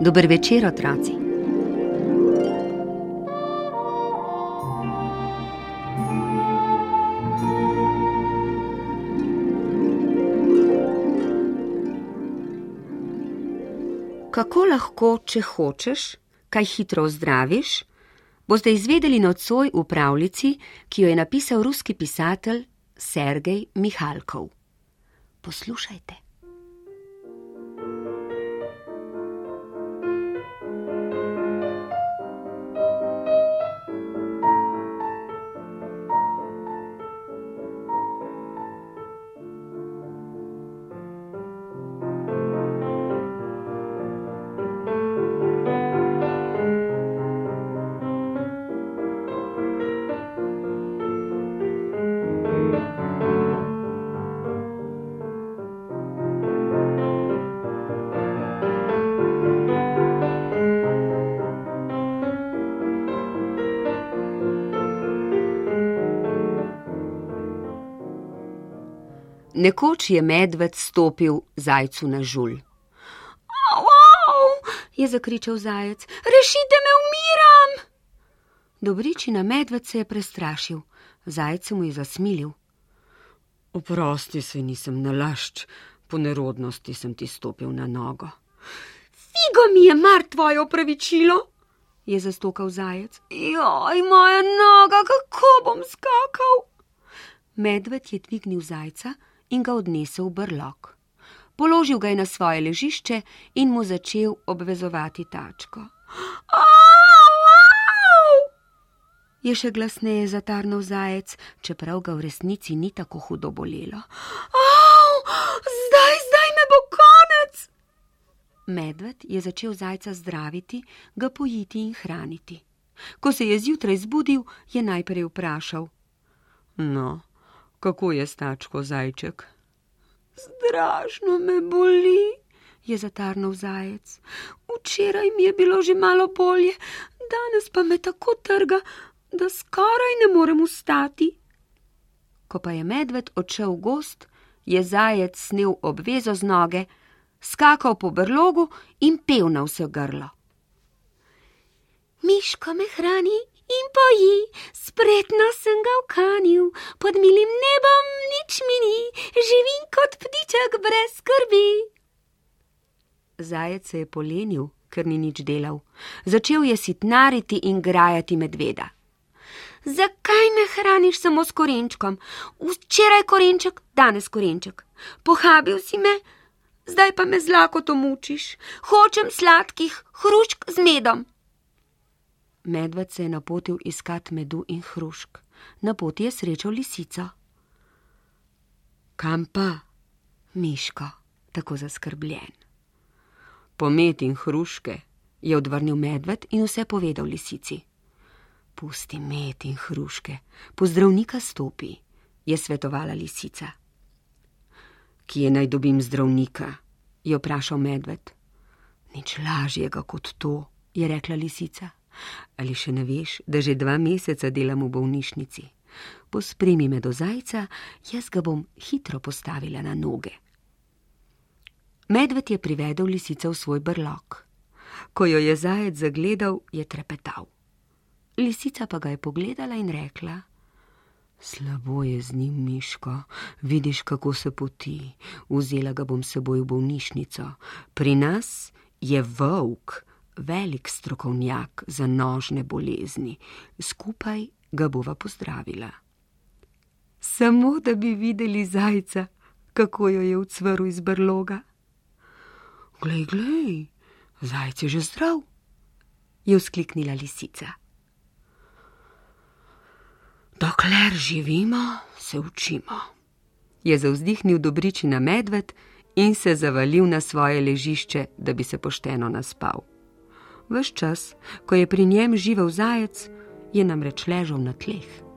Dober večer, otroci. Kako lahko, če hočeš, kaj hitro ozdraviš, boste izvedeli nocoj v pravljici, ki jo je napisal ruski pisatelj Sergej Mihalkov. Poslušajte. Nekoč je medved stopil zajcu na žul. Au, au, je zakričal zajec, rešite me, umiram! Dobričina medved se je prestrašil, zajce mu je zasmilil. Oprosti se, nisem nalašč, po nerodnosti sem ti stopil na nogo. Figo mi je mar tvoje opravičilo, je zastokal zajec. Joj, moja noga, kako bom skakal! Medved je dvignil zajca in ga odnesel v brlog. Položil ga je na svoje ležišče in mu začel obvezovati tačko. Je še glasneje zatarnal zajec, čeprav ga v resnici ni tako hudo bolelo. Au, zdaj, zdaj me bo konec! Medved je začel zajca zdraviti, ga pojiti in hraniti. Ko se je zjutraj zbudil, je najprej vprašal: No, kako je stačko zajček? Strašno me boli, je zatarnal zajec. Včeraj mi je bilo že malo bolje, danes pa me tako trga, da skoraj ne morem ustati. Ko pa je medved odšel v gost, je zajec snel obvezo z noge, skakal po brlogu in pel na vse grlo. Miško me hrani in poji, spretno sem ga ukanil, pod milim nebom nič mi ni, živim kot ptiček brez skrbi. Zajec se je polenil, ker ni nič delal. Začel je sitnariti in grajati medveda. Zakaj me hraniš samo s korenčkom? Včeraj korenček, danes korenček. Pohabil si me, zdaj pa me z lakoto mučiš. Hočem sladkih hrušk z medom. Medved se je napotil iskat medu in hrušk. Na poti je srečal lisico. Kam pa, Miško, tako zaskrbljen? Pomet in hruške, je odvrnil medved in vse povedal lisici. Pusti med in hruške, po zdravnika stopi, je svetovala lisica. Kje naj dobim zdravnika? je vprašal medved. Nič lažjega kot to, je rekla lisica. Ali še ne veš, da že dva meseca delam v bolnišnici? Pospremi me do zajca, jaz ga bom hitro postavila na noge. Medved je privedel lisico v svoj brlog. Ko jo je zajec zagledal, je trepetal. Lisica pa ga je pogledala in rekla: Slabo je z njim, Miško, vidiš, kako se poti. Vzela ga bom seboj v bolnišnico. Pri nas je volk, velik strokovnjak za nožne bolezni, skupaj ga bova pozdravila. Samo da bi videli zajca, kako jo je ucvrl iz brloga. Glej, glej, zajce je že zdrav, je vzkliknila lisica. Dokler živimo, se učimo, je zauzdihnil dobričina medved in se zavalil na svoje ležišče, da bi se pošteno naspal. Ves čas, ko je pri njem živel zajec, je namreč ležal na tleh.